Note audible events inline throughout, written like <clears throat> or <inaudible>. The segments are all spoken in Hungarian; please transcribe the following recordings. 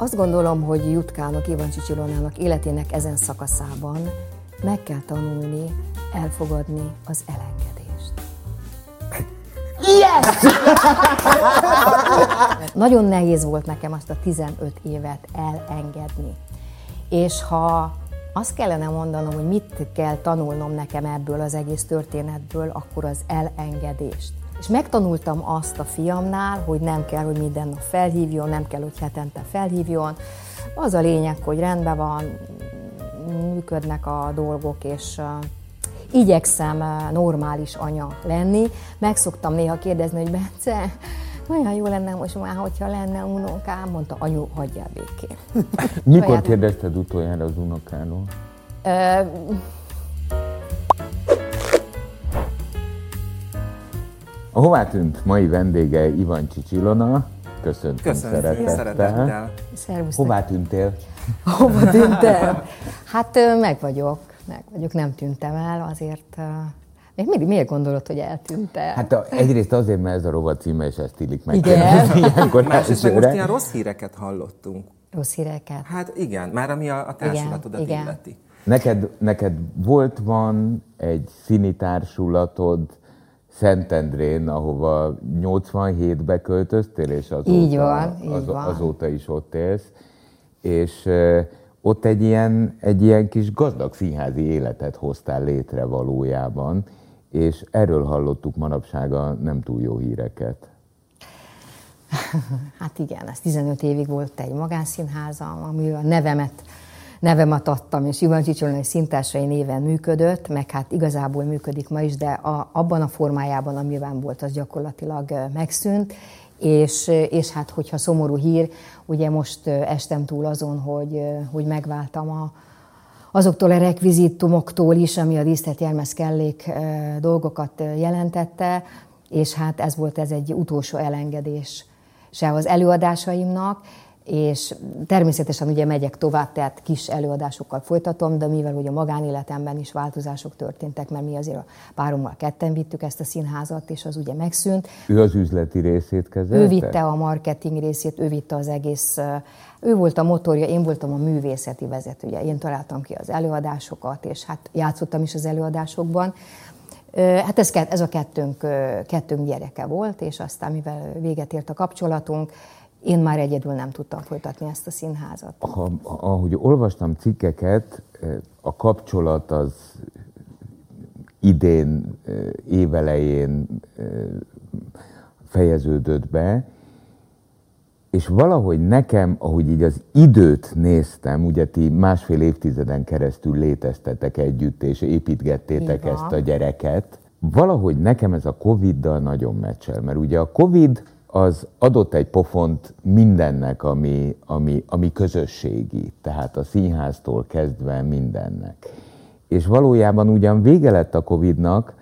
Azt gondolom, hogy Jutkának, Ivancsi Csilonának életének ezen szakaszában meg kell tanulni elfogadni az elengedést. Yes! <laughs> Nagyon nehéz volt nekem azt a 15 évet elengedni. És ha azt kellene mondanom, hogy mit kell tanulnom nekem ebből az egész történetből, akkor az elengedést. És megtanultam azt a fiamnál, hogy nem kell, hogy minden nap felhívjon, nem kell, hogy hetente felhívjon. Az a lényeg, hogy rendben van, működnek a dolgok, és igyekszem normális anya lenni. Meg szoktam néha kérdezni, hogy Bence, olyan jó lenne most már, hogyha lenne unokám, mondta, anyu, hagyjál békén. <laughs> Mikor kérdezted utoljára az unokáról? A hová tűnt mai vendége Ivancsi Csilona? Köszöntöm Köszönöm, szeretettel. szeretettel. Szervusztok. Hová tűntél? Hova tűntem? Hát meg vagyok, meg vagyok, nem tűntem el, azért még mindig miért gondolod, hogy eltűnt-e? Hát a, egyrészt azért, mert ez a rovat címe, és ezt illik meg. Igen. <laughs> Ilyenkor Másrészt meg most ilyen rossz híreket hallottunk. Rossz híreket? Hát igen, már ami a, a társulatodat igen, illeti. Neked, neked volt, van egy színi társulatod Szentendrén, ahova 87-be költöztél, és azóta, így van, így az, van. azóta is ott élsz. És ott egy ilyen, egy ilyen kis gazdag színházi életet hoztál létre valójában, és erről hallottuk manapság a nem túl jó híreket. <laughs> Hát igen, ez 15 évig volt egy magánszínházam, ami a nevemet, nevemet adtam, és Ivan Csicsolnai szintársai néven működött, meg hát igazából működik ma is, de a, abban a formájában, amiben volt, az gyakorlatilag megszűnt, és, és hát hogyha szomorú hír, ugye most estem túl azon, hogy, hogy megváltam a, azoktól a rekvizitumoktól is, ami a díszlet jelmezkellék dolgokat jelentette, és hát ez volt ez egy utolsó elengedés se az előadásaimnak, és természetesen ugye megyek tovább, tehát kis előadásokkal folytatom, de mivel hogy a magánéletemben is változások történtek, mert mi azért a párommal ketten vittük ezt a színházat, és az ugye megszűnt. Ő az üzleti részét kezelte? Ő vitte a marketing részét, ő vitte az egész, ő volt a motorja, én voltam a művészeti vezetője. Én találtam ki az előadásokat, és hát játszottam is az előadásokban. Hát ez, ez a kettőnk, kettőnk gyereke volt, és aztán mivel véget ért a kapcsolatunk, én már egyedül nem tudtam folytatni ezt a színházat. Ha, ahogy olvastam cikkeket, a kapcsolat az idén, évelején fejeződött be, és valahogy nekem, ahogy így az időt néztem, ugye ti másfél évtizeden keresztül léteztetek együtt, és építgettétek ezt a gyereket, valahogy nekem ez a Covid-dal nagyon meccsel, mert ugye a Covid az adott egy pofont mindennek, ami, ami, ami közösségi, tehát a színháztól kezdve mindennek. És valójában ugyan vége lett a Covid-nak,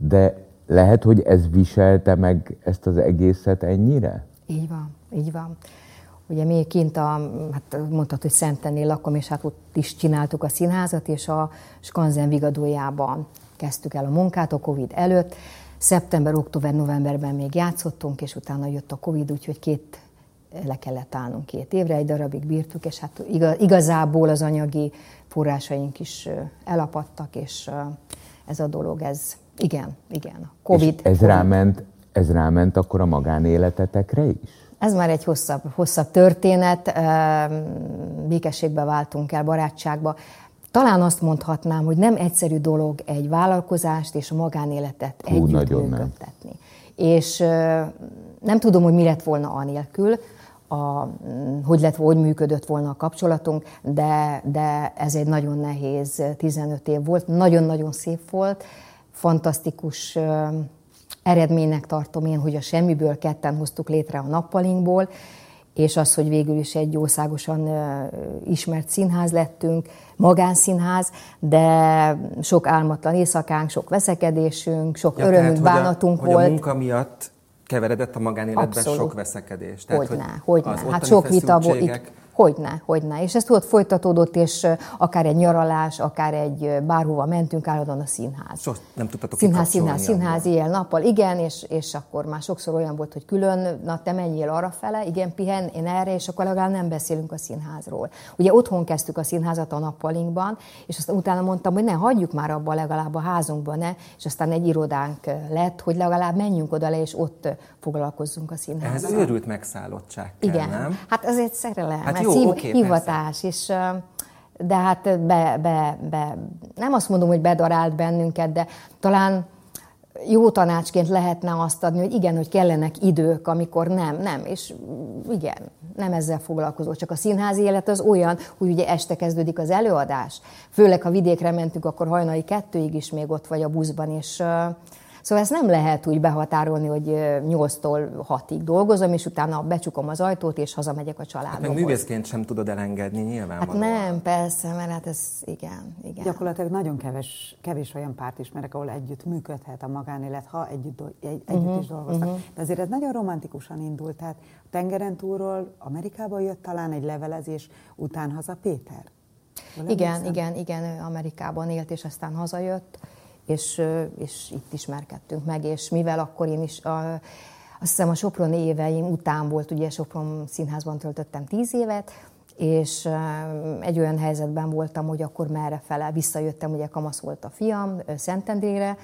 de lehet, hogy ez viselte meg ezt az egészet ennyire? Így van, így van. Ugye mi kint a, hát mondtad, hogy Szentennél lakom, és hát ott is csináltuk a színházat, és a Skanzen vigadójában kezdtük el a munkát a Covid előtt, Szeptember, október, novemberben még játszottunk, és utána jött a Covid, úgyhogy két le kellett állnunk két évre, egy darabig bírtuk, és hát igazából az anyagi forrásaink is elapadtak, és ez a dolog, ez igen, igen. Covid. És ez COVID. ráment, ez ráment akkor a magánéletetekre is? Ez már egy hosszabb, hosszabb történet. Békességbe váltunk el, barátságba. Talán azt mondhatnám, hogy nem egyszerű dolog egy vállalkozást és a magánéletet Hú, együtt működtetni. És nem tudom, hogy mi lett volna anélkül, a, hogy, lett, hogy működött volna a kapcsolatunk, de, de ez egy nagyon nehéz 15 év volt, nagyon-nagyon szép volt, fantasztikus eredménynek tartom én, hogy a semmiből ketten hoztuk létre a nappalinkból, és az, hogy végül is egy országosan ismert színház lettünk, magánszínház, de sok álmatlan éjszakánk, sok veszekedésünk, sok ja, örömünk, tehát, bánatunk hogy a, volt. Hogy a munka miatt keveredett a magánéletben Abszolút. sok veszekedés. Tehát, hogyne, hogy hogyne. Hát sok vita volt. Itt, Hogyne, hogyne. És ez tudott folytatódott, és akár egy nyaralás, akár egy bárhova mentünk, állandóan a színház. Sos, nem tudtatok Színház, színház, színház, éjjel-nappal, igen, és, és akkor már sokszor olyan volt, hogy külön, na te menjél arra fele, igen, pihen, én erre, és akkor legalább nem beszélünk a színházról. Ugye otthon kezdtük a színházat a nappalinkban, és aztán utána mondtam, hogy ne, hagyjuk már abba legalább a házunkban, ne, és aztán egy irodánk lett, hogy legalább menjünk oda le, és ott foglalkozzunk a színházban. Ez őrült megszállottság kell, Igen, nem? hát ez egy szerelem, hát jó, hív, okay, hivatás, persze. és de hát be, be, be, nem azt mondom, hogy bedarált bennünket, de talán jó tanácsként lehetne azt adni, hogy igen, hogy kellenek idők, amikor nem, nem, és igen, nem ezzel foglalkozó. Csak a színházi élet az olyan, hogy ugye este kezdődik az előadás. Főleg, ha vidékre mentünk, akkor hajnali kettőig is még ott vagy a buszban, és Szóval ezt nem lehet úgy behatárolni, hogy 8-tól 6-ig dolgozom, és utána becsukom az ajtót, és hazamegyek a családba. Hát meg művészként sem tudod elengedni nyilván. Hát nem, persze, mert hát ez igen, igen. Gyakorlatilag nagyon kevés, kevés olyan párt ismerek, ahol együtt működhet a magánélet, ha együtt, egy, együtt uh-huh, is dolgoztak. Uh-huh. De azért ez nagyon romantikusan indult. Tehát a tengeren túlról Amerikába jött talán egy levelezés, után haza Péter. igen, igen, igen, ő Amerikában élt, és aztán hazajött és, és itt ismerkedtünk meg, és mivel akkor én is, a, azt hiszem a Soproni éveim után volt, ugye Sopron színházban töltöttem tíz évet, és egy olyan helyzetben voltam, hogy akkor merre fele visszajöttem, ugye kamasz volt a fiam Szentendrére,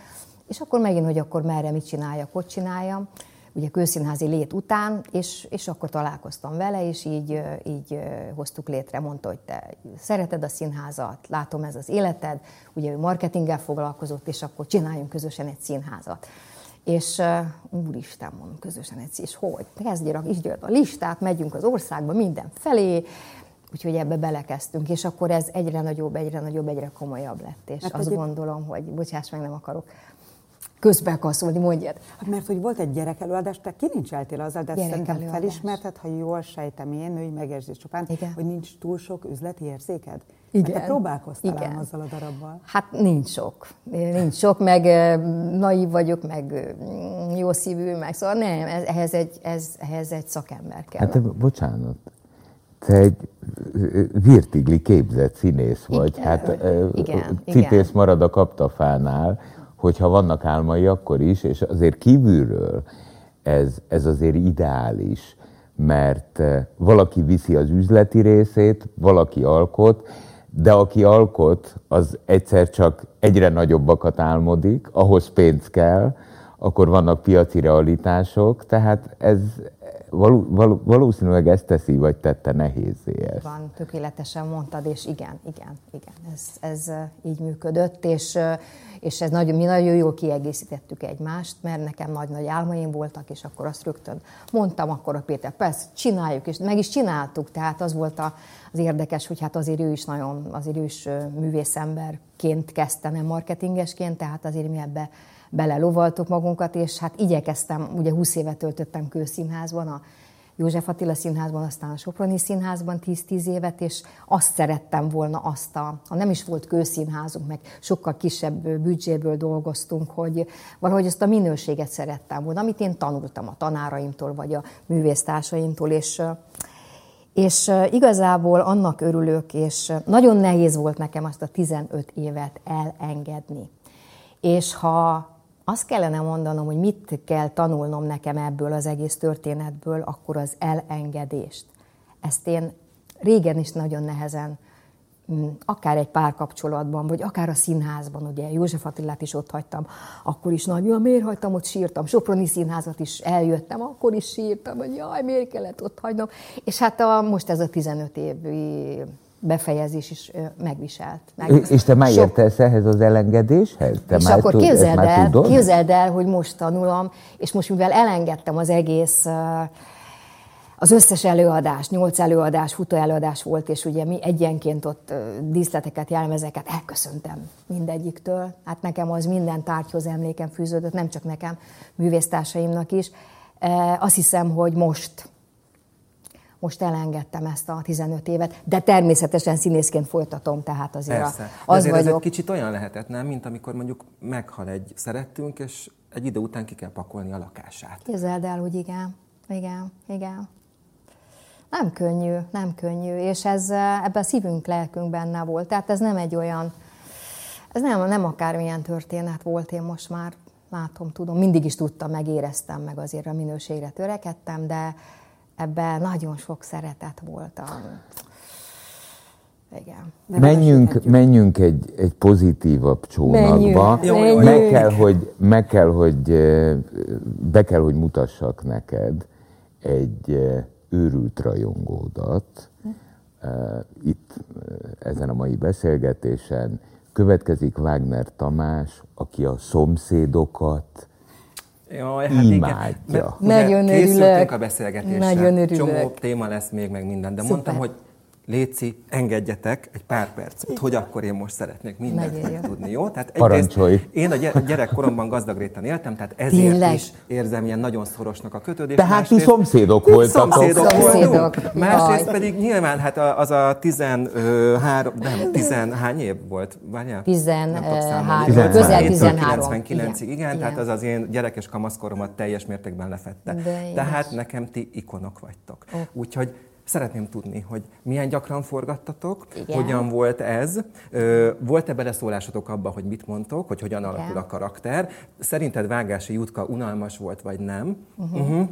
és akkor megint, hogy akkor merre mit csináljak, hogy csináljam ugye kőszínházi lét után, és, és akkor találkoztam vele, és így, így hoztuk létre, mondta, hogy te szereted a színházat, látom ez az életed, ugye ő marketinggel foglalkozott, és akkor csináljunk közösen egy színházat. És uh, úristen, mondom, közösen egy és hogy? Kezdjél, is a listát, megyünk az országba minden felé, Úgyhogy ebbe belekezdtünk, és akkor ez egyre nagyobb, egyre nagyobb, egyre komolyabb lett. És hát azt gondolom, hogy, bocsáss meg, nem akarok közbekaszolni, mondjad. Hát mert hogy volt egy gyerekelőadás, te kilincseltél azzal, de szerintem felismerted, ha jól sejtem én, női megérzés csupán, Igen. hogy nincs túl sok üzleti érzéked? Igen. Mert te próbálkoztál Igen. azzal a darabbal. Hát nincs sok. Nincs sok, meg naív vagyok, meg jó szívű, meg szóval nem, ez, ehhez, egy, ez, ehhez egy szakember kell. Hát bocsánat, te egy virtigli képzett színész vagy. Igen, hát igen, cipész igen. marad a kaptafánál, hogyha vannak álmai, akkor is, és azért kívülről ez, ez azért ideális, mert eh, valaki viszi az üzleti részét, valaki alkot, de aki alkot, az egyszer csak egyre nagyobbakat álmodik, ahhoz pénz kell, akkor vannak piaci realitások, tehát ez, való, való, valószínűleg ezt teszi, vagy tette nehézé ezt. Van, tökéletesen mondtad, és igen, igen, igen, ez, ez így működött, és, és ez nagyon, mi nagyon jól kiegészítettük egymást, mert nekem nagy-nagy álmaim voltak, és akkor azt rögtön mondtam, akkor a Péter, persze, csináljuk, és meg is csináltuk, tehát az volt a, az érdekes, hogy hát azért ő is nagyon, azért ő is művészemberként kezdte, nem marketingesként, tehát azért mi ebbe belelovaltuk magunkat, és hát igyekeztem, ugye 20 évet töltöttem kőszínházban, a József Attila Színházban, aztán a Soproni Színházban 10-10 évet, és azt szerettem volna azt a, ha nem is volt kőszínházunk, meg sokkal kisebb büdzséből dolgoztunk, hogy valahogy azt a minőséget szerettem volna, amit én tanultam a tanáraimtól, vagy a művésztársaimtól, és és igazából annak örülök, és nagyon nehéz volt nekem azt a 15 évet elengedni. És ha azt kellene mondanom, hogy mit kell tanulnom nekem ebből az egész történetből, akkor az elengedést. Ezt én régen is nagyon nehezen, mm, akár egy párkapcsolatban, vagy akár a színházban, ugye József Attilát is ott hagytam, akkor is nagyon, miért hagytam, ott sírtam, Soproni színházat is eljöttem, akkor is sírtam, hogy jaj, miért kellett ott hagynom. És hát a, most ez a 15 évi befejezés is megviselt. megviselt. És te már Sok... értesz ehhez az elengedéshez? Te és már akkor tud, képzeld, el, képzeld el, hogy most tanulom, és most mivel elengedtem az egész az összes előadás, nyolc előadás, futó előadás volt, és ugye mi egyenként ott díszleteket, jelmezeket elköszöntem mindegyiktől. Hát nekem az minden tárgyhoz emlékem fűződött, nem csak nekem, művésztársaimnak is. Azt hiszem, hogy most most elengedtem ezt a 15 évet, de természetesen színészként folytatom, tehát azért Persze. A, az azért vagyok. ez egy kicsit olyan lehetett, nem, mint amikor mondjuk meghal egy szerettünk, és egy idő után ki kell pakolni a lakását. Képzeld el, hogy igen, igen, igen. Nem könnyű, nem könnyű, és ez ebben a szívünk, lelkünk benne volt. Tehát ez nem egy olyan, ez nem, nem akármilyen történet volt, én most már látom, tudom, mindig is tudtam, megéreztem, meg azért a minőségre törekedtem, de ebben nagyon sok szeretet volt. A... Igen. menjünk, menjünk egy, egy pozitívabb csónakba. Menjünk, menjünk. Meg, kell, hogy, meg kell, hogy be kell, hogy mutassak neked egy őrült rajongódat itt ezen a mai beszélgetésen. Következik Wagner Tamás, aki a szomszédokat Jaj, hát imádja. Igen. Mert Nagyon örülök. a beszélgetésre. Nagyon örülök. Csomó téma lesz még, meg minden, de Szuper. mondtam, hogy Léci, engedjetek egy pár percet, hogy akkor én most szeretnék mindent tudni, jó? Tehát Parancsolj! Én a gyerekkoromban gazdag réten éltem, tehát ezért Tényleg? is érzem ilyen nagyon szorosnak a kötődést. Tehát ti szomszédok voltatok. Szomszédok, szomszédok. Másrészt Jaj. pedig nyilván hát az a 13, nem, 10 hány év volt? Várjál? 13, közel 13. 99-ig, igen, igen, tehát az az én gyerekes kamaszkoromat teljes mértékben lefette. Tehát nekem ti ikonok vagytok. Úgyhogy Szeretném tudni, hogy milyen gyakran forgattatok, Igen. hogyan volt ez, volt-e beleszólásotok abba, hogy mit mondtok, hogy hogyan Igen. alakul a karakter. Szerinted Vágási Jutka unalmas volt, vagy nem? Uh-huh. Uh-huh.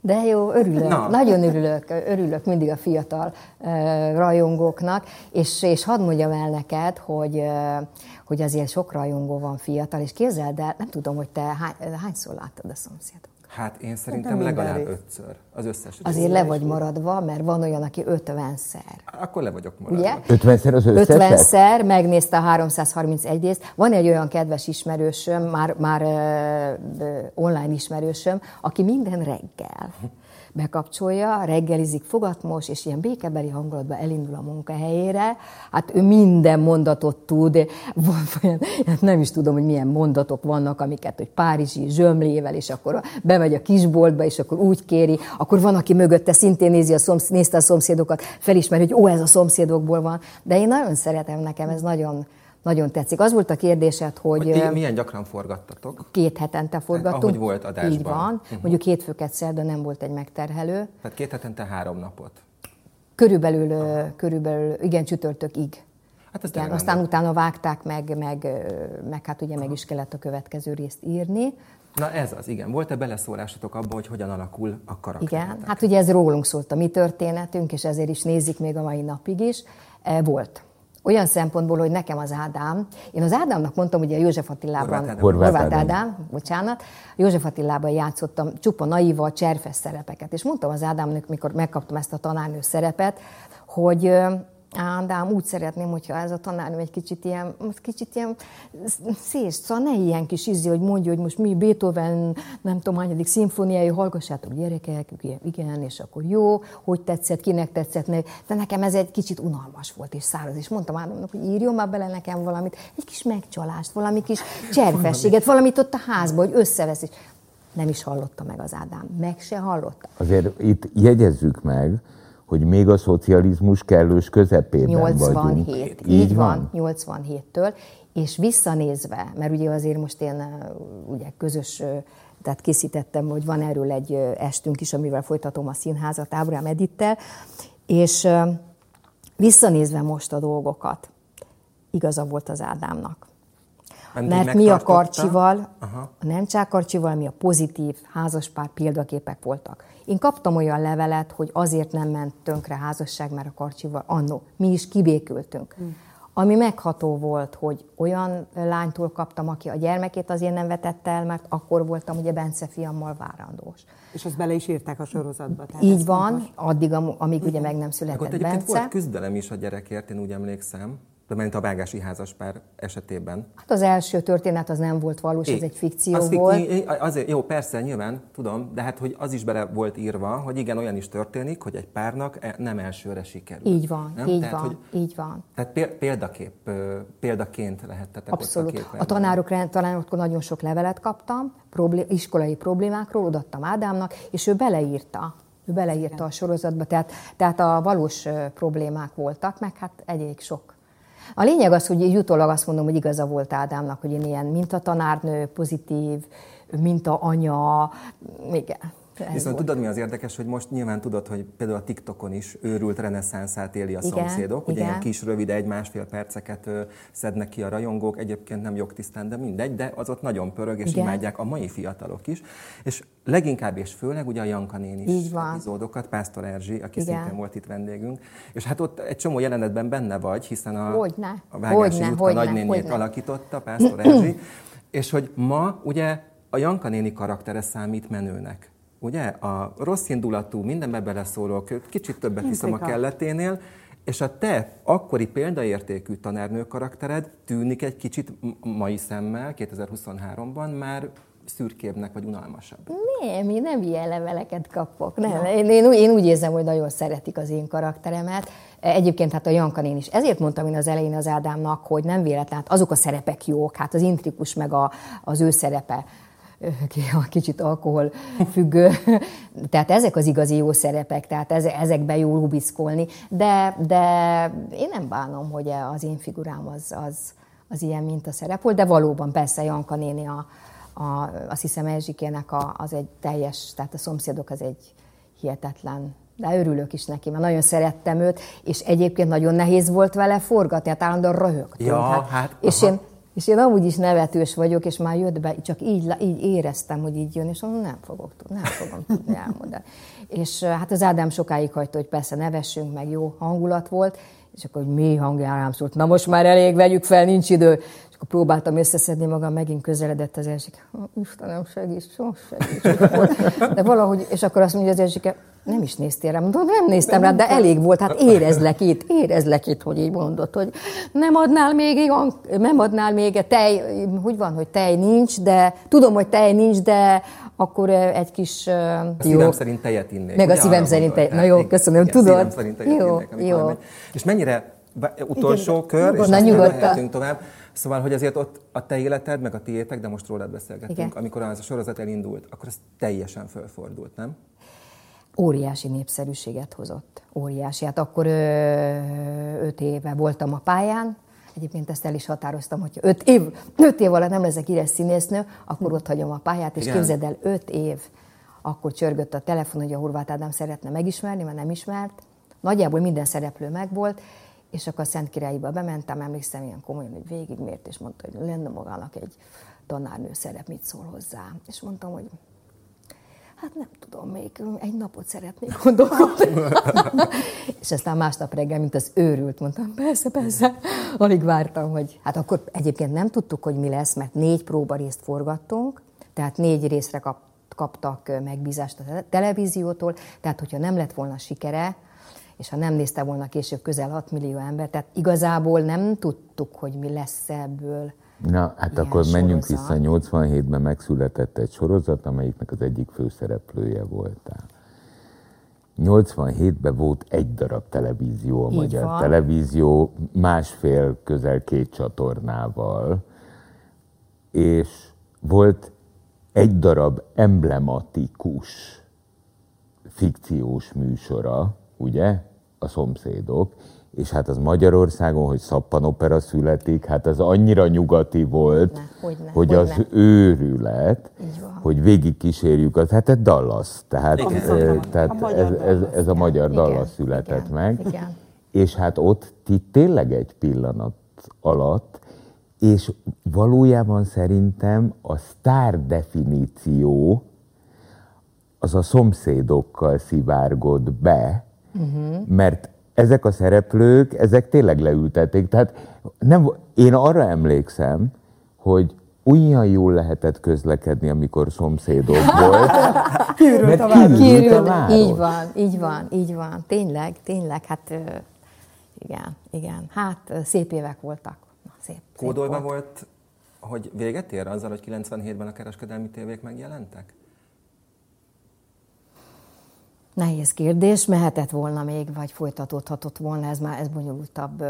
De jó, örülök, Na. nagyon örülök, örülök mindig a fiatal uh, rajongóknak, és, és hadd mondjam el neked, hogy, uh, hogy azért sok rajongó van fiatal, és képzeld el, nem tudom, hogy te hány, hányszor láttad a szomszédot. Hát én szerintem De legalább ötször. Az összes. Azért le vagy maradva, mert van olyan, aki 50-szer. Akkor le vagyok maradva. Ugye? 50-szer az összes? 50-szer megnézte a 331 részt. Van egy olyan kedves ismerősöm, már, már uh, online ismerősöm, aki minden reggel bekapcsolja, reggelizik, fogatmos, és ilyen békebeli hangulatban elindul a munkahelyére. Hát ő minden mondatot tud, van, nem is tudom, hogy milyen mondatok vannak, amiket, hogy párizsi zsömlével, és akkor bemegy a kisboltba, és akkor úgy kéri, akkor van, aki mögötte szintén nézi a szomsz, nézte a szomszédokat, felismeri, hogy ó, ez a szomszédokból van. De én nagyon szeretem, nekem ez nagyon, nagyon tetszik. Az volt a kérdésed, hogy... hogy milyen gyakran forgattatok? Két hetente forgattunk. Ahogy volt adásban. Így van. Uh-huh. Mondjuk hétfőket szerda nem volt egy megterhelő. Tehát két hetente három napot? Körülbelül, uh-huh. körülbelül igen, csütörtökig. Hát igen, aztán volt. utána vágták meg, meg, meg hát ugye uh-huh. meg is kellett a következő részt írni. Na ez az, igen. Volt-e beleszólásotok abba, hogy hogyan alakul a karakter? Igen, hát ugye ez rólunk szólt a mi történetünk, és ezért is nézik még a mai napig is. E, volt olyan szempontból, hogy nekem az Ádám, én az Ádámnak mondtam, hogy a József Attilában, Horváth Ádám. Ádám, bocsánat, József Attilában játszottam csupa naiva, cserfes szerepeket, és mondtam az Ádámnak, mikor megkaptam ezt a tanárnő szerepet, hogy Ádám, úgy szeretném, hogyha ez a tanárnő egy kicsit ilyen, kicsit ilyen szés, szóval ne ilyen kis izzi, hogy mondja, hogy most mi Beethoven, nem tudom, hányadik szimfóniája, hallgassátok gyerekek, igen, és akkor jó, hogy tetszett, kinek tetszett, meg. de nekem ez egy kicsit unalmas volt és száraz, és mondtam Ádámnak, hogy írjon már bele nekem valamit, egy kis megcsalást, valami kis cserfességet, valamit ott a házba, hogy összevesz, és nem is hallotta meg az Ádám, meg se hallotta. Azért itt jegyezzük meg, hogy még a szocializmus kellős közepében 87. vagyunk. Így, így van, van 87-től, és visszanézve, mert ugye azért most én ugye közös tehát készítettem, hogy van erről egy estünk is, amivel folytatom a színházat Ábrám Edittel, és visszanézve most a dolgokat, igaza volt az Ádámnak. Mert mi a Karcsival, Aha. a nem csak Karcsival, mi a pozitív házaspár példaképek voltak. Én kaptam olyan levelet, hogy azért nem ment tönkre házasság, mert a Karcsival annó. Mi is kibékültünk. Hmm. Ami megható volt, hogy olyan lánytól kaptam, aki a gyermekét azért nem vetette el, mert akkor voltam ugye Bence fiammal várandós. És azt bele is írták a sorozatba. Tehát Így van, fontos. addig, amíg ugye meg nem született Meg ott Bence. volt küzdelem is a gyerekért, én úgy emlékszem mert a vágási házaspár esetében. Hát az első történet az nem volt valós, é, ez egy fikció az volt. Fik, azért, jó, persze, nyilván, tudom, de hát, hogy az is bele volt írva, hogy igen, olyan is történik, hogy egy párnak e- nem elsőre sikerül. Így van, nem? így tehát, van, hogy, így van. Tehát példakép, példaként lehettetek Abszolút. Ott a, a tanárok, tanároktól nagyon sok levelet kaptam, problé, iskolai problémákról, odaadtam Ádámnak, és ő beleírta, ő beleírta a sorozatba, tehát, tehát a valós problémák voltak, meg hát egyik sok a lényeg az, hogy jutólag azt mondom, hogy igaza volt Ádámnak, hogy én ilyen mintatanárnő, pozitív, minta anya, igen. Ez Viszont volt. tudod, mi az érdekes, hogy most nyilván tudod, hogy például a TikTokon is őrült reneszánszát éli a igen, szomszédok. Ugye igen. ilyen kis, rövid, egy-másfél perceket szednek ki a rajongók, egyébként nem jogtisztán, de mindegy, de az ott nagyon pörög, és igen. imádják a mai fiatalok is. És leginkább és főleg ugye a Janka néni epizódokat, Pásztor Erzsi, aki igen. szintén volt itt vendégünk. És hát ott egy csomó jelenetben benne vagy, hiszen a, hogyne. a Vágási hogyne, Jutka hogyne, nagynénét hogyne. alakította, Pásztor Erzsi. <clears throat> és hogy ma ugye a Janka néni karaktere számít menőnek. Ugye? A rossz indulatú, mindenbe beleszólok, kicsit többet hiszem a kelleténél, és a te akkori példaértékű tanárnő karaktered tűnik egy kicsit mai szemmel, 2023-ban már szürkébbnek vagy unalmasabb. Nem, én nem ilyen leveleket kapok. Nem. Ja. Én, én, én úgy érzem, hogy nagyon szeretik az én karakteremet. Egyébként hát a Jankanén is. Ezért mondtam én az elején az Ádámnak, hogy nem véletlen, hát azok a szerepek jók, hát az intrikus meg a, az ő szerepe a kicsit alkohol függő, tehát ezek az igazi jó szerepek, tehát ezekben jó lubiszkolni, de, de én nem bánom, hogy az én figurám az, az, az ilyen, mint a szerep volt, de valóban persze Janka néni, a, a, azt hiszem Erzsikének a, az egy teljes, tehát a szomszédok az egy hihetetlen. De örülök is neki, mert nagyon szerettem őt, és egyébként nagyon nehéz volt vele forgatni, hát állandóan röhögtünk. Ja, hát, hát, és én és én amúgy is nevetős vagyok, és már jött be, csak így, így éreztem, hogy így jön, és mondom, nem fogok tudni, nem fogom tudni elmondani. És hát az Ádám sokáig hagyta, hogy persze nevessünk, meg jó hangulat volt, és akkor, hogy mi hangján rám szólt, na most már elég, vegyük fel, nincs idő. Próbáltam összeszedni magam, megint közeledett az első. Istenem, segíts, segíts. De valahogy, és akkor azt mondja az első, nem is néztél rá, mondom, nem néztem rá, de elég volt, hát érezlek itt, érezlek itt, hogy így mondod, hogy nem adnál még, nem adnál még tej, hogy van, hogy tej nincs, de tudom, hogy tej nincs, de akkor egy kis... A jó. szívem szerint tejet innék. Meg a szívem szerint tejet. Na jó, köszönöm, igen, tudod? Szerint tejet jó, innék, jó. Megy. És mennyire, utolsó Igen, kör, és aztán mehetünk tovább. Szóval, hogy azért ott a te életed, meg a tiétek, de most rólad beszélgetünk, Igen. amikor az a sorozat elindult, akkor ez teljesen fölfordult, nem? óriási népszerűséget hozott. Óriási. Hát akkor ö, öt éve voltam a pályán, Egyébként ezt el is határoztam, hogy öt év, öt év alatt nem leszek íres színésznő, akkor ott hagyom a pályát, és Igen. képzeld el, öt év. Akkor csörgött a telefon, hogy a Horváth Ádám szeretne megismerni, mert nem ismert. Nagyjából minden szereplő megvolt, és akkor a Szentkirályiba bementem, emlékszem ilyen komolyan, hogy végigmért, és mondta, hogy lenne magának egy tanárnő szerep, mit szól hozzá. És mondtam, hogy hát nem tudom, még egy napot szeretnék gondolkodni. <laughs> és aztán másnap reggel, mint az őrült, mondtam, persze, persze. Alig vártam, hogy... Hát akkor egyébként nem tudtuk, hogy mi lesz, mert négy próba részt forgattunk, tehát négy részre kap, kaptak megbízást a televíziótól, tehát hogyha nem lett volna sikere, és ha nem nézte volna később közel 6 millió ember, tehát igazából nem tudtuk, hogy mi lesz ebből. Na, hát Ilyen akkor menjünk sorozat. vissza. 87-ben megszületett egy sorozat, amelyiknek az egyik főszereplője voltál. 87-ben volt egy darab televízió, a Így magyar van. televízió, másfél, közel két csatornával, és volt egy darab emblematikus fikciós műsora, ugye, a szomszédok, és hát az Magyarországon, hogy szappanopera születik, hát az annyira nyugati volt, ne, hogyne, hogy hogyne. az őrület, hogy végig kísérjük az, hát egy Dallas, tehát, e, tehát ez, ez, ez a magyar igen, Dallas született igen, meg, igen. és hát ott ti tényleg egy pillanat alatt, és valójában szerintem a sztár definíció az a szomszédokkal szivárgott be, uh-huh. mert ezek a szereplők, ezek tényleg leültették. Tehát nem, én arra emlékszem, hogy olyan jól lehetett közlekedni, amikor szomszédok volt. <laughs> kiürült a város. Kiürült, a város. Így van, így van, így van. Tényleg, tényleg, hát igen, igen. Hát szép évek voltak. Na, szép, Kódolva volt. volt, hogy véget ér azzal, hogy 97-ben a kereskedelmi tévék megjelentek? Nehéz kérdés, mehetett volna még, vagy folytatódhatott volna, ez már ez bonyolultabb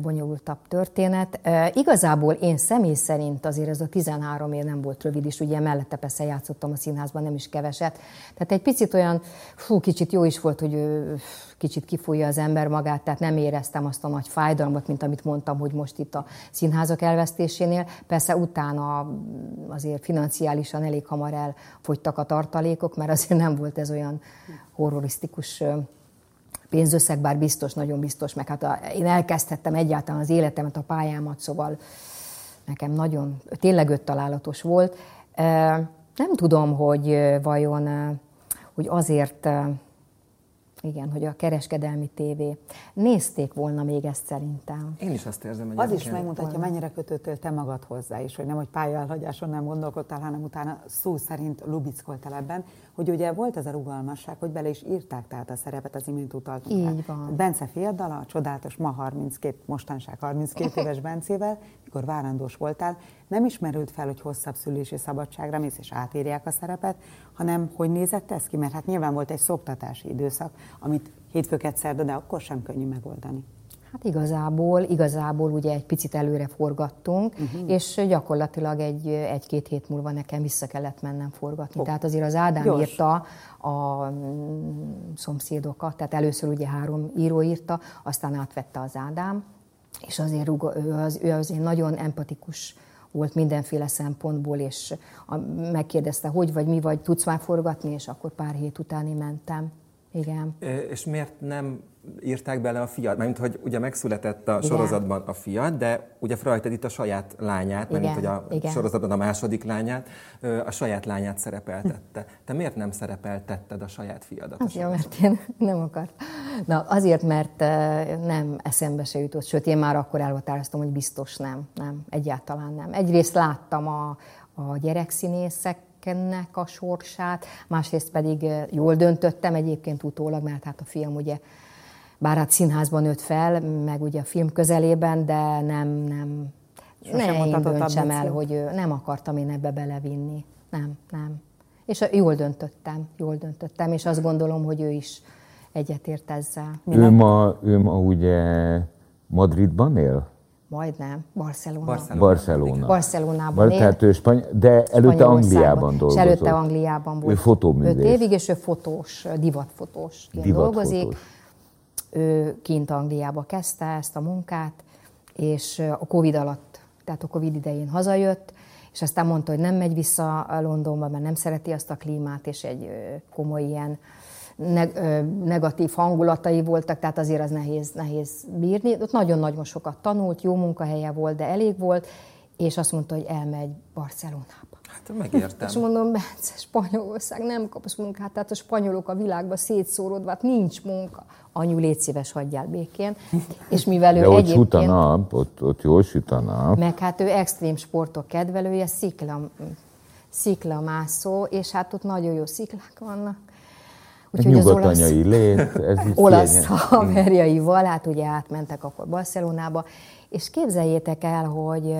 bonyolultabb történet. Igazából én személy szerint azért ez a 13 év nem volt rövid is, ugye mellette persze játszottam a színházban, nem is keveset. Tehát egy picit olyan, fú, kicsit jó is volt, hogy kicsit kifújja az ember magát, tehát nem éreztem azt a nagy fájdalmat, mint amit mondtam, hogy most itt a színházak elvesztésénél. Persze utána azért financiálisan elég hamar elfogytak a tartalékok, mert azért nem volt ez olyan horrorisztikus pénzösszeg, bár biztos, nagyon biztos, meg hát a, én elkezdhettem egyáltalán az életemet, a pályámat, szóval nekem nagyon, tényleg öt találatos volt. Nem tudom, hogy vajon, hogy azért igen, hogy a kereskedelmi tévé. Nézték volna még ezt szerintem. Én is azt érzem, hogy Az is megmutatja, volna. mennyire kötöttél te magad hozzá is, hogy nem, hogy pályaelhagyáson nem gondolkodtál, hanem utána szó szerint lubickoltál ebben, hogy ugye volt ez a rugalmasság, hogy bele is írták tehát a szerepet, az imént utaltunk Így rá. van. Bence fiaddal, a csodálatos, ma 32, mostanság 32 éves <laughs> Bencével, mikor várandós voltál, nem ismerült fel, hogy hosszabb szülési szabadságra mész és átírják a szerepet, hanem hogy nézett ez ki, mert hát nyilván volt egy szoktatási időszak, amit hétfőket szerda, de akkor sem könnyű megoldani. Hát igazából, igazából ugye egy picit előre forgattunk, uh-huh. és gyakorlatilag egy, egy-két hét múlva nekem vissza kellett mennem forgatni. Oh. Tehát azért az Ádám Gyors. írta a mm, szomszédokat, tehát először ugye három író írta, aztán átvette az Ádám, és azért ő, az, ő azért nagyon empatikus volt mindenféle szempontból, és a, megkérdezte, hogy vagy mi vagy, tudsz már forgatni, és akkor pár hét utáni mentem. Igen. És miért nem írták bele a fiat? Mert hogy ugye megszületett a Igen. sorozatban a fiat, de ugye felrajtad itt a saját lányát, mert hogy a Igen. sorozatban a második lányát, a saját lányát szerepeltette. Te miért nem szerepeltetted a saját fiadat? Az jó, mert én nem akart. Na, azért, mert nem eszembe se jutott, sőt, én már akkor elhatároztam, hogy biztos nem, nem, egyáltalán nem. Egyrészt láttam a, a gyerekszínészek ennek a sorsát, másrészt pedig jól döntöttem egyébként utólag, mert hát a fiam ugye bár hát színházban nőtt fel, meg ugye a film közelében, de nem, nem, ne én döntsem el, hogy nem akartam én ebbe belevinni. Nem, nem. És jól döntöttem, jól döntöttem, és azt gondolom, hogy ő is egyetért ezzel. Ő ma, ő ma ugye Madridban él? Majdnem, Barcelona. Barcelona. Barcelona. Barcelonában Bar- tehát ő Spany- de előtte Angliában dolgozott. És előtte Angliában volt. Ő fotóművész. Öt évig, és ő fotós, divatfotós Divat dolgozik. Ő kint Angliába kezdte ezt a munkát, és a Covid alatt, tehát a Covid idején hazajött, és aztán mondta, hogy nem megy vissza Londonba, mert nem szereti azt a klímát, és egy komoly ilyen negatív hangulatai voltak, tehát azért az nehéz, nehéz bírni. Ott nagyon-nagyon sokat tanult, jó munkahelye volt, de elég volt, és azt mondta, hogy elmegy Barcelonába. Hát megértem. És mondom, Bence, Spanyolország, nem kapsz munkát, tehát a spanyolok a világban szétszórodva, hát nincs munka. Anyu, légy szíves, hagyjál békén. És mivel ő De ott egyébként... süt a nap, ott, ott jól süt a nap. Meg hát ő extrém sportok kedvelője, szikla, sziklamászó, és hát ott nagyon jó sziklák vannak. Úgyhogy az olasz, lét, ez <laughs> olasz <laughs> haverjaival, hát ugye átmentek akkor Barcelonába, és képzeljétek el, hogy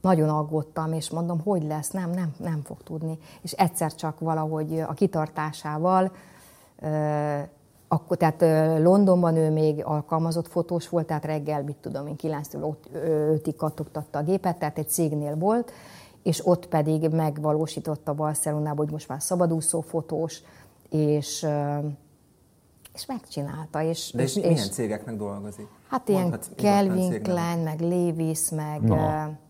nagyon aggódtam, és mondom, hogy lesz, nem, nem, nem fog tudni. És egyszer csak valahogy a kitartásával, akkor, tehát Londonban ő még alkalmazott fotós volt, tehát reggel, mit tudom én, 9-től 5-ig kattogtatta a gépet, tehát egy cégnél volt, és ott pedig megvalósította Barcelonában, hogy most már szabadúszó fotós, és és megcsinálta. És, De és, és, milyen cégeknek dolgozik? Hát ilyen Calvin Klein, meg Levis, meg no.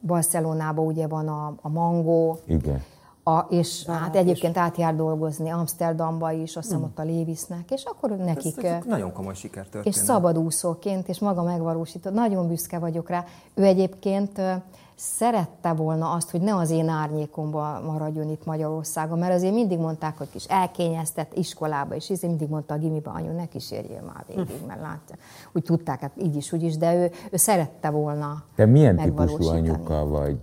Barcelonában ugye van a, a Mango. Igen. A, és Bár hát egyébként is. átjár dolgozni Amsterdamba is, azt hiszem mm. ott a Lévisznek, és akkor nekik... Ez, ez nagyon komoly sikertörténet. És szabadúszóként, és maga megvalósított. Nagyon büszke vagyok rá. Ő egyébként szerette volna azt, hogy ne az én árnyékomba maradjon itt Magyarországon, mert azért mindig mondták, hogy kis elkényeztett iskolába, és így mindig mondta a gimibe, anyu, ne kísérjél már végig, mert látja. Úgy tudták, hát így is, úgy is, de ő, ő szerette volna Te milyen típusú anyuka vagy?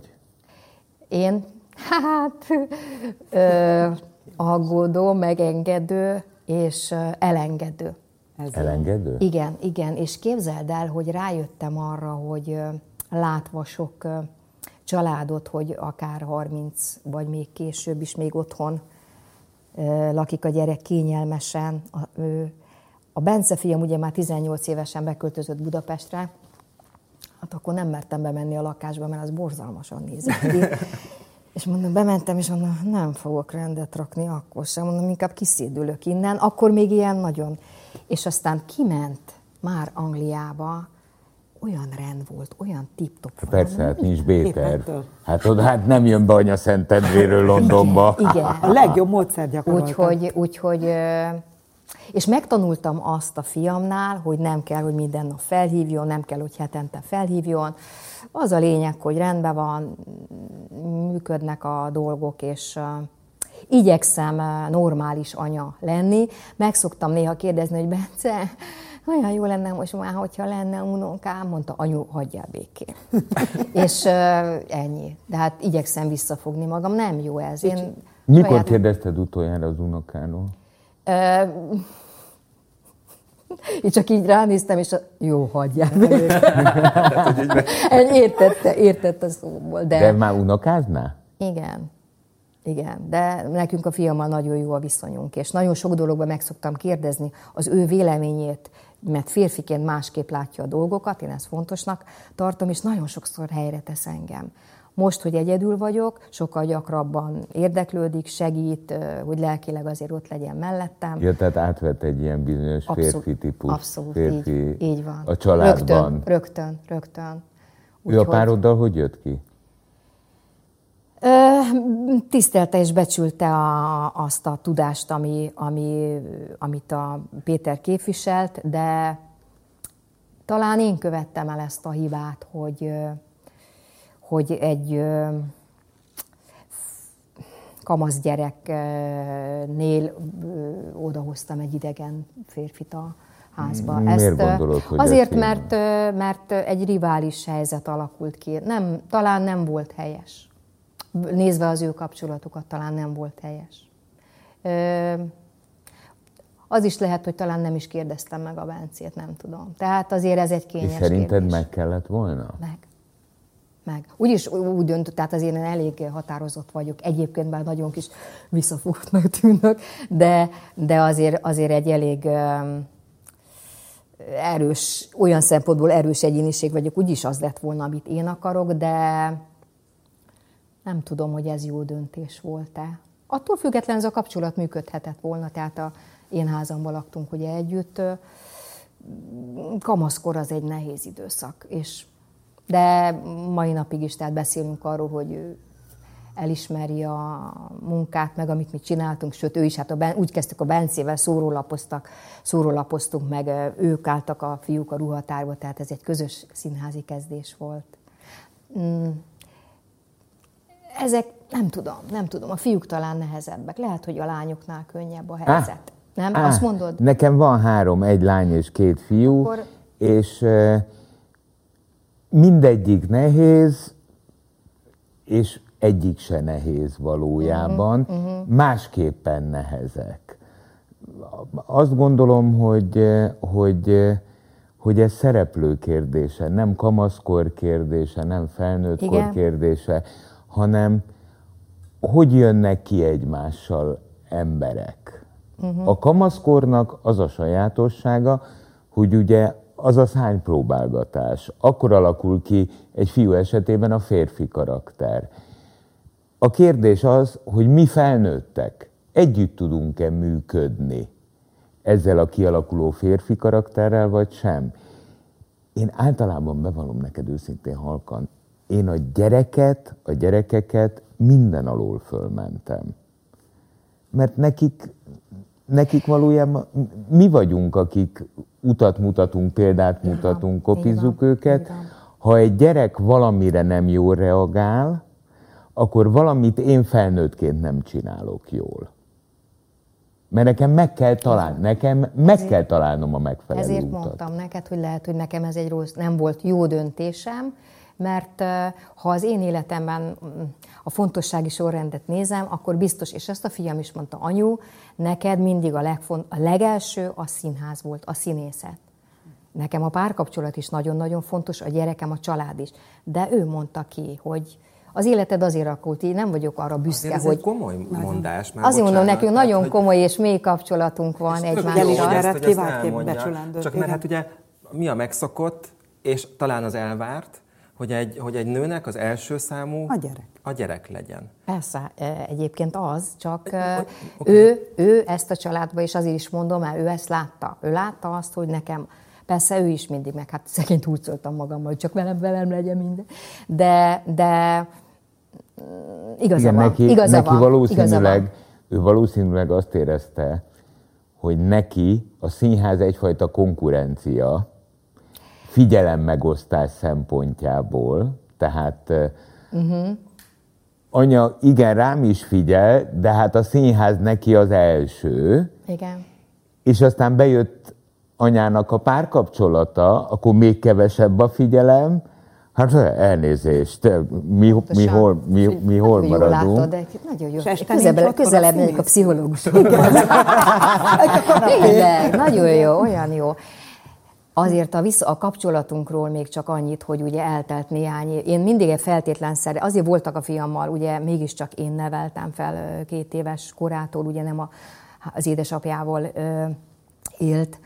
Én? Hát, ö, aggódó, megengedő és elengedő. Ez elengedő? Igen, igen, és képzeld el, hogy rájöttem arra, hogy látva sok családot, hogy akár 30 vagy még később is még otthon lakik a gyerek kényelmesen. A, a Bence fiam ugye már 18 évesen beköltözött Budapestre, Hát akkor nem mertem bemenni a lakásba, mert az borzalmasan nézett ki. <laughs> És mondom, bementem, és mondom, nem fogok rendet rakni akkor sem, mondom, inkább kiszédülök innen. Akkor még ilyen nagyon. És aztán kiment már Angliába, olyan rend volt, olyan tip-top. Hát persze, hát nincs Béter. Hát oda hát nem jön be anya Szentendréről Londonba. Igen, igen. A legjobb módszer gyakoroltam. Úgyhogy, úgyhogy, és megtanultam azt a fiamnál, hogy nem kell, hogy minden nap felhívjon, nem kell, hogy hetente felhívjon. Az a lényeg, hogy rendben van, működnek a dolgok, és igyekszem normális anya lenni. Meg szoktam néha kérdezni, hogy Bence, olyan jó lenne most már, hogyha lenne unokám, mondta, anyu, hagyjál békén. <laughs> és uh, ennyi. De hát igyekszem visszafogni magam, nem jó ez. Én Mikor saját... kérdezted utoljára az unokáról? Uh, én csak így ránéztem, és a... jó, hagyjál <laughs> értette, értette a szóból. De... de már unokáznál? Igen. Igen, de nekünk a fiammal nagyon jó a viszonyunk, és nagyon sok dologban meg szoktam kérdezni az ő véleményét, mert férfiként másképp látja a dolgokat, én ezt fontosnak tartom, és nagyon sokszor helyre tesz engem. Most, hogy egyedül vagyok, sokkal gyakrabban érdeklődik, segít, hogy lelkileg azért ott legyen mellettem. Ja, tehát átvett egy ilyen bizonyos abszolút, férfi típus. Abszolút, férfi így, így van. A családban. Rögtön, rögtön, rögtön. Úgy, ő a pároddal hogy jött ki? Tisztelte és becsülte a, azt a tudást, ami, ami, amit a Péter képviselt, de talán én követtem el ezt a hibát, hogy, hogy egy kamasz gyereknél odahoztam egy idegen férfit a házba. Miért ezt, gondolod, hogy Azért, mert, mert egy rivális helyzet alakult ki. Nem, talán nem volt helyes nézve az ő kapcsolatukat talán nem volt helyes. Az is lehet, hogy talán nem is kérdeztem meg a Bencét, nem tudom. Tehát azért ez egy kényes És szerinted kérdés. meg kellett volna? Meg. Meg. Úgyis úgy döntött, tehát azért én elég határozott vagyok. Egyébként már nagyon kis visszafogottnak tűnök, de, de azért, azért egy elég erős, olyan szempontból erős egyéniség vagyok, úgyis az lett volna, amit én akarok, de nem tudom, hogy ez jó döntés volt-e. Attól függetlenül ez a kapcsolat működhetett volna, tehát a én házamban laktunk ugye együtt. Kamaszkor az egy nehéz időszak, és de mai napig is tehát beszélünk arról, hogy ő elismeri a munkát, meg amit mi csináltunk, sőt ő is, hát a ben, úgy kezdtük a Bencével, szórólapoztak, szórólapoztunk, meg ők álltak a fiúk a ruhatárba, tehát ez egy közös színházi kezdés volt. Ezek nem tudom, nem tudom. A fiúk talán nehezebbek. Lehet, hogy a lányoknál könnyebb a helyzet. Ah, nem? Ah, Azt mondod? Nekem van három, egy lány és két fiú, Akkor... és mindegyik nehéz, és egyik se nehéz valójában, uh-huh, uh-huh. másképpen nehezek. Azt gondolom, hogy, hogy, hogy ez szereplő kérdése, nem kamaszkor kérdése, nem felnőttkor Igen. kérdése, hanem hogy jönnek ki egymással emberek. Uh-huh. A kamaszkornak az a sajátossága, hogy ugye az a szánypróbálgatás. Akkor alakul ki egy fiú esetében a férfi karakter. A kérdés az, hogy mi felnőttek együtt tudunk-e működni ezzel a kialakuló férfi karakterrel, vagy sem. Én általában bevallom neked őszintén halkan, én a gyereket, a gyerekeket minden alól fölmentem. Mert nekik, nekik valójában mi vagyunk, akik utat mutatunk, példát mutatunk, kopizzuk őket. Ha egy gyerek valamire nem jól reagál, akkor valamit én felnőttként nem csinálok jól. Mert nekem meg kell találni, nekem meg ezért, kell találnom a megfelelő Ezért utat. mondtam neked, hogy lehet, hogy nekem ez egy rossz, nem volt jó döntésem, mert ha az én életemben mm, a fontossági sorrendet nézem, akkor biztos, és ezt a fiam is mondta, anyu, neked mindig a, legfont, a legelső a színház volt, a színészet. Nekem a párkapcsolat is nagyon-nagyon fontos, a gyerekem, a család is. De ő mondta ki, hogy az életed azért alakult így, nem vagyok arra büszke, azért hogy... Ez komoly mondás. Már azért mondom, nekünk nagyon hogy... komoly és mély kapcsolatunk van egymással. Csak mert hát ugye mi a megszokott, és talán az elvárt, hogy egy, hogy egy nőnek az első számú a gyerek. a gyerek legyen. Persze, egyébként az, csak okay. ő, ő ezt a családba, és azért is mondom, mert ő ezt látta. Ő látta azt, hogy nekem, persze ő is mindig, meg hát szegényt szóltam magammal, hogy csak velem, velem legyen minden. De, de mm, igaza Igen, van. Neki, igaza neki van, valószínűleg, igaza ő valószínűleg azt érezte, hogy neki a színház egyfajta konkurencia, figyelemmegosztás szempontjából, tehát uh-huh. anya igen rám is figyel, de hát a színház neki az első. Igen. És aztán bejött anyának a párkapcsolata, akkor még kevesebb a figyelem, Hát elnézést, mi, mi hol, mi, mi hol nagyon maradunk. Látod, de nagyon jó. Közelebb, közelebb megyek a pszichológus. Tényleg, <laughs> nagyon jó, olyan jó. Azért a, vissza, a kapcsolatunkról még csak annyit, hogy ugye eltelt néhány év. Én mindig egy feltétlenszerű, azért voltak a fiammal, ugye mégiscsak én neveltem fel két éves korától, ugye nem a, az édesapjával ö, élt.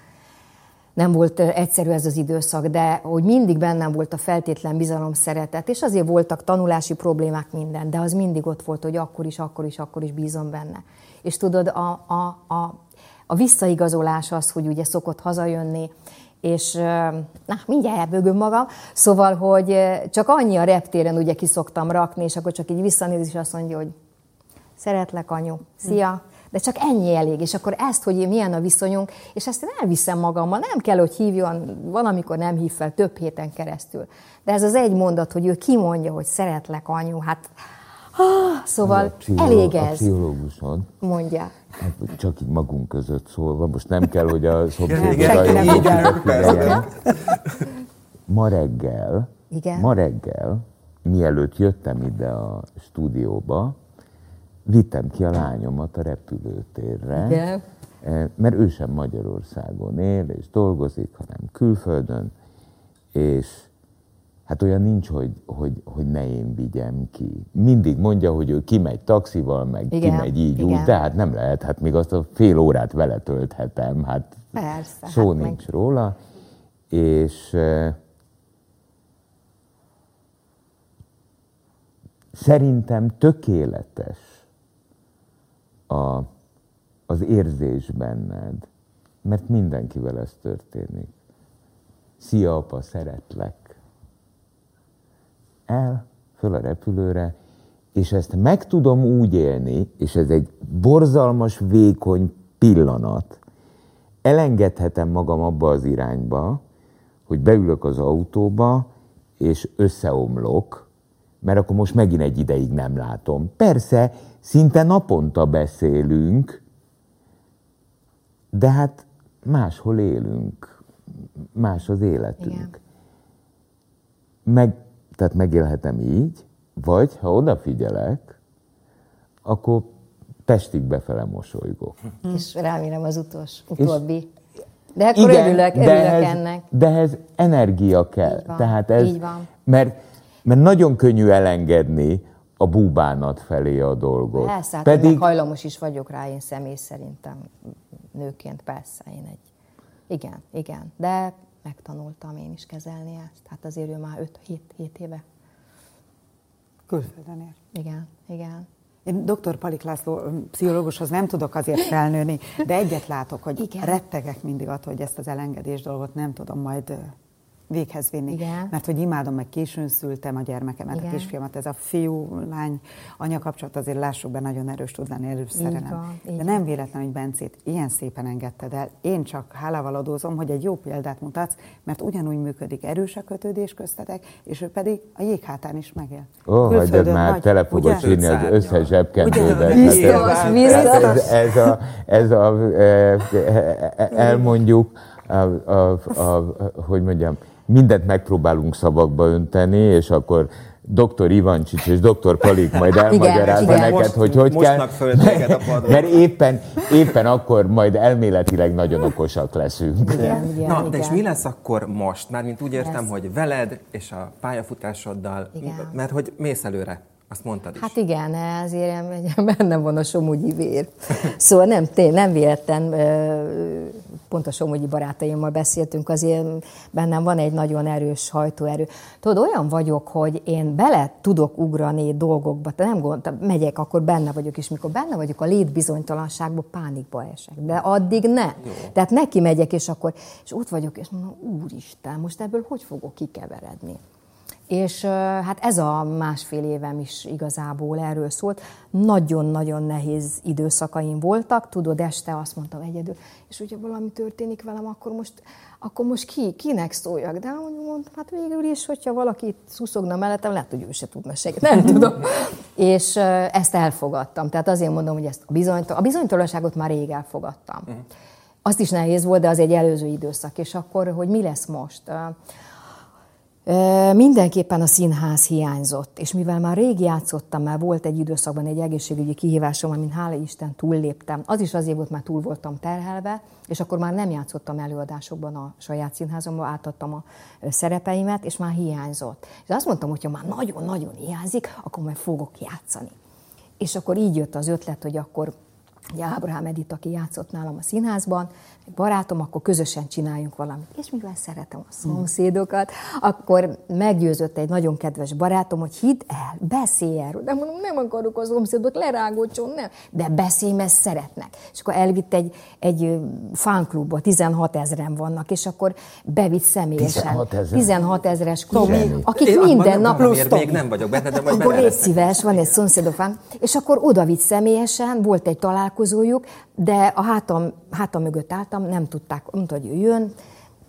Nem volt egyszerű ez az időszak, de hogy mindig bennem volt a feltétlen bizalom, szeretet, és azért voltak tanulási problémák, minden, de az mindig ott volt, hogy akkor is, akkor is, akkor is bízom benne. És tudod, a, a, a, a visszaigazolás az, hogy ugye szokott hazajönni, és na, mindjárt elbőgöm magam, szóval, hogy csak annyi a reptéren ugye ki szoktam rakni, és akkor csak így visszanéz, és azt mondja, hogy szeretlek, anyu, szia, de csak ennyi elég, és akkor ezt, hogy milyen a viszonyunk, és ezt én elviszem magammal, nem kell, hogy hívjon, van, amikor nem hív fel több héten keresztül. De ez az egy mondat, hogy ő kimondja, hogy szeretlek, anyu, hát ah, szóval a pszicholó, elég ez. A pszichológusod mondja. Hát csak így magunk között szólva, most nem kell, hogy a szomszédra Ma reggel, Igen? ma reggel, mielőtt jöttem ide a stúdióba, vittem ki a lányomat a repülőtérre, Igen. Eh, mert ő sem Magyarországon él és dolgozik, hanem külföldön, és Hát olyan nincs, hogy, hogy, hogy ne én vigyem ki. Mindig mondja, hogy ő kimegy taxival, meg igen, kimegy így igen. úgy, tehát nem lehet, hát még azt a fél órát vele tölthetem, hát Persze, szó hát nincs meg... róla. És uh, szerintem tökéletes a, az érzés benned, mert mindenkivel ez történik. Szia, apa, szeretlek el, föl a repülőre, és ezt meg tudom úgy élni, és ez egy borzalmas, vékony pillanat, elengedhetem magam abba az irányba, hogy beülök az autóba, és összeomlok, mert akkor most megint egy ideig nem látom. Persze, szinte naponta beszélünk, de hát máshol élünk, más az életünk. Igen. Meg tehát megélhetem így, vagy ha odafigyelek, akkor testig befele mosolygok. És remélem az utolsó, utóbbi. De akkor igen, örülök, örülök de ehhez, ennek. De ehhez energia kell. Így van, Tehát ez, így van. Mert, mert nagyon könnyű elengedni a búbánat felé a dolgot. Persze, hát Pedig... hajlamos is vagyok rá, én személy szerintem nőként, persze, én egy... Igen, igen, de megtanultam én is kezelni ezt. Hát azért ő már 5-7 éve. Külföldön ér. Igen, igen. Én dr. Palik László pszichológushoz nem tudok azért felnőni, de egyet látok, hogy Igen. rettegek mindig attól, hogy ezt az elengedés dolgot nem tudom majd véghez vinni. Igen. Mert hogy imádom, meg későn szültem a gyermekemet, Igen. a kisfiamat, ez a fiú-lány anya kapcsolat azért lássuk be nagyon erős tud lenni, erős szerelem. De nem véletlen, hogy Bencét ilyen szépen engedted el. Én csak hálával adózom, hogy egy jó példát mutatsz, mert ugyanúgy működik erős a kötődés köztetek, és ő pedig a jéghátán is megél. Ó, oh, hagyjad már, vagy, tele fogod írni az összes zsebkendőbe. Biztos, biztos. Ez, ez, a, ez a, e, e, e, elmondjuk, a, a, a, a, hogy mondjam, mindent megpróbálunk szavakba önteni, és akkor dr. Ivancsics és dr. Palik majd elmagyarázza neked, most, hogy hogy kell. A mert éppen, éppen akkor majd elméletileg nagyon okosak leszünk. Igen, igen, Na, igen. de és mi lesz akkor most? Mármint úgy értem, lesz. hogy veled és a pályafutásoddal, igen. mert hogy mész előre Azt mondtad is. Hát igen, ezért benne van a somogyi vér. <laughs> Szóval nem, tény, nem véletlen, pont a somogyi barátaimmal beszéltünk, azért bennem van egy nagyon erős hajtóerő. Tudod, olyan vagyok, hogy én bele tudok ugrani dolgokba, te nem gond, megyek, akkor benne vagyok, és mikor benne vagyok a létbizonytalanságban, pánikba esek. De addig nem. Jó. Tehát neki megyek, és akkor, és ott vagyok, és mondom, úristen, most ebből hogy fogok kikeveredni? És hát ez a másfél évem is igazából erről szólt. Nagyon-nagyon nehéz időszakaim voltak, tudod, este azt mondtam egyedül, és hogyha valami történik velem, akkor most, akkor most ki, kinek szóljak? De mondtam, hát végül is, hogyha valaki szuszogna mellettem, lehet, hogy ő se tudna segíteni, nem tudom. és ezt elfogadtam. Tehát azért mondom, hogy ezt a, bizonytal- a bizonytalanságot már rég elfogadtam. Uh-huh. Azt is nehéz volt, de az egy előző időszak. És akkor, hogy mi lesz most? Mindenképpen a színház hiányzott, és mivel már rég játszottam, már volt egy időszakban egy egészségügyi kihívásom, amin hála Isten túlléptem, az is azért volt, már túl voltam terhelve, és akkor már nem játszottam előadásokban a saját színházomban, átadtam a szerepeimet, és már hiányzott. És azt mondtam, hogy ha már nagyon-nagyon hiányzik, akkor majd fogok játszani. És akkor így jött az ötlet, hogy akkor ugye Ábrahám Edith, aki játszott nálam a színházban, barátom, akkor közösen csináljunk valamit. És mivel szeretem a szomszédokat, akkor meggyőzött egy nagyon kedves barátom, hogy hidd el, beszélj erről. De mondom, nem akarok a szomszédot lerágócson, nem. De beszélj, mert szeretnek. És akkor elvitt egy, egy fánklubba, 16 ezeren vannak, és akkor bevitt személyesen. 16 ezer? 16 ezeres klub, akik Én minden nap... Plusz még nem vagyok benne, de majd Akkor légy szíves, van egy szomszédok és akkor oda vitt személyesen, volt egy találkozójuk, de a hátam, hátam mögött álltam, nem tudták, mondta, hogy ő jön,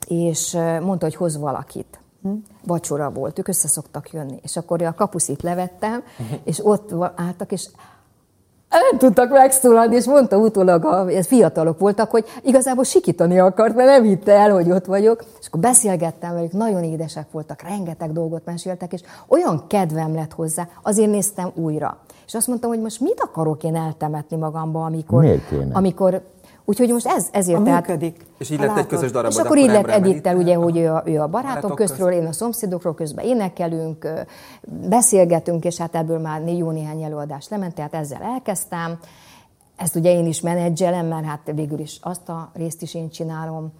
és mondta, hogy hoz valakit. Hm? Vacsora volt, ők össze szoktak jönni. És akkor a kapuszit levettem, és ott álltak, és nem tudtak megszólalni, és mondta utólag, a, ez fiatalok voltak, hogy igazából sikítani akart, mert nem hitte el, hogy ott vagyok. És akkor beszélgettem velük, nagyon édesek voltak, rengeteg dolgot meséltek, és olyan kedvem lett hozzá, azért néztem újra. És azt mondtam, hogy most mit akarok én eltemetni magamba, amikor, amikor Úgyhogy most ez, ezért a tehát... Működik. És így lett egy közös darab. És akkor így lett Edittel, ugye, hogy ő a, ő a barátok közről, én a szomszédokról közben énekelünk, beszélgetünk, és hát ebből már jó néhány előadás lement, tehát ezzel elkezdtem. Ezt ugye én is menedzselem, mert hát végül is azt a részt is én csinálom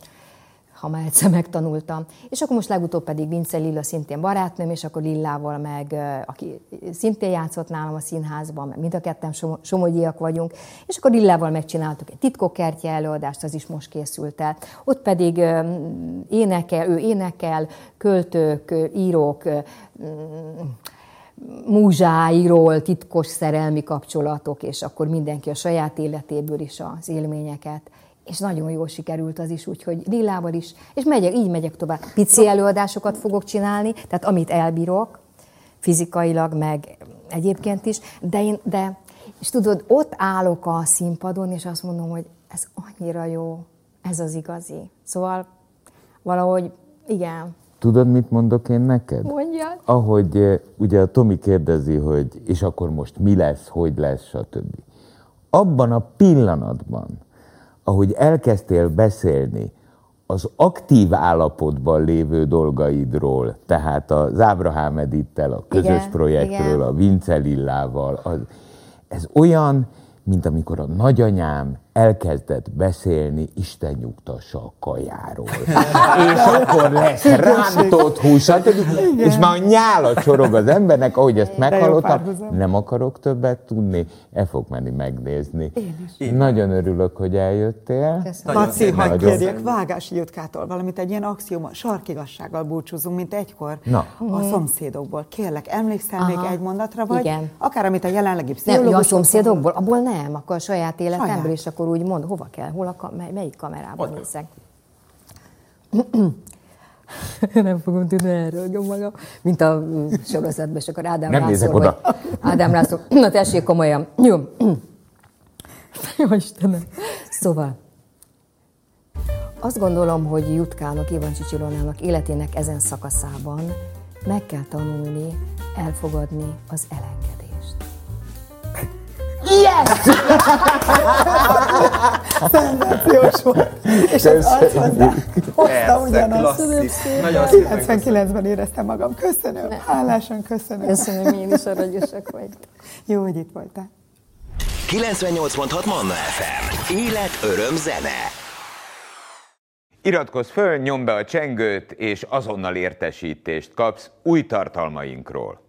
ha már egyszer megtanultam. És akkor most legutóbb pedig Vince Lilla szintén barátnőm, és akkor Lillával meg, aki szintén játszott nálam a színházban, mert mind a ketten somogyiak vagyunk, és akkor Lillával megcsináltuk egy titkokertje előadást, az is most készült el. Ott pedig énekel, ő énekel, költők, írók, múzsáiról, titkos szerelmi kapcsolatok, és akkor mindenki a saját életéből is az élményeket és nagyon jól sikerült az is, úgyhogy lilával is, és megyek, így megyek tovább. Pici előadásokat fogok csinálni, tehát amit elbírok, fizikailag, meg egyébként is, de én, de, és tudod, ott állok a színpadon, és azt mondom, hogy ez annyira jó, ez az igazi. Szóval valahogy, igen. Tudod, mit mondok én neked? Mondjad. Ahogy eh, ugye a Tomi kérdezi, hogy és akkor most mi lesz, hogy lesz, stb. Abban a pillanatban, ahogy elkezdtél beszélni az aktív állapotban lévő dolgaidról, tehát az Ábrahám Edittel, a közös igen, projektről, igen. a Vince Lillával, az, ez olyan, mint amikor a nagyanyám elkezdett beszélni Isten nyugtassa a kajáról. <laughs> és akkor lesz rántott hús, és már a nyála csorog az embernek, ahogy ezt meghallottam, nem akarok többet tudni, el fog menni megnézni. Én is. Nagyon örülök, hogy eljöttél. Laci, hagyd kérjek Vágási Jutkától valamit, egy ilyen axioma, sarkigassággal búcsúzunk, mint egykor Na. a szomszédokból. Kérlek, emlékszel Aha. még egy mondatra, vagy Igen. akár amit a jelenlegi pszichológus... Nem, a szomszédokból, abból nem, akkor a saját életemből, és akkor akkor úgy mond, hova kell, hol a kam- mely, melyik kamerában Ott. nézek. <clears throat> nem fogom tudni erről magam, mint a sorozatban, és akkor Ádám nem László, oda. Ádám László, na tessék komolyan. Jó. <clears throat> Jó Istenem. Szóval, azt gondolom, hogy Jutkának, Ivancsi Csilonának életének ezen szakaszában meg kell tanulni elfogadni az elengedést. Yes! Szenzációs volt. És az arcodra hozta ugyanazt. 99-ben éreztem magam. Köszönöm. Hálásan köszönöm. Köszönöm, én is aranyosak vagy. Jó, hogy itt voltál. 98.6 Manna FM. Élet, öröm, zene. Iratkozz föl, nyomd be a csengőt, és azonnal értesítést kapsz új tartalmainkról.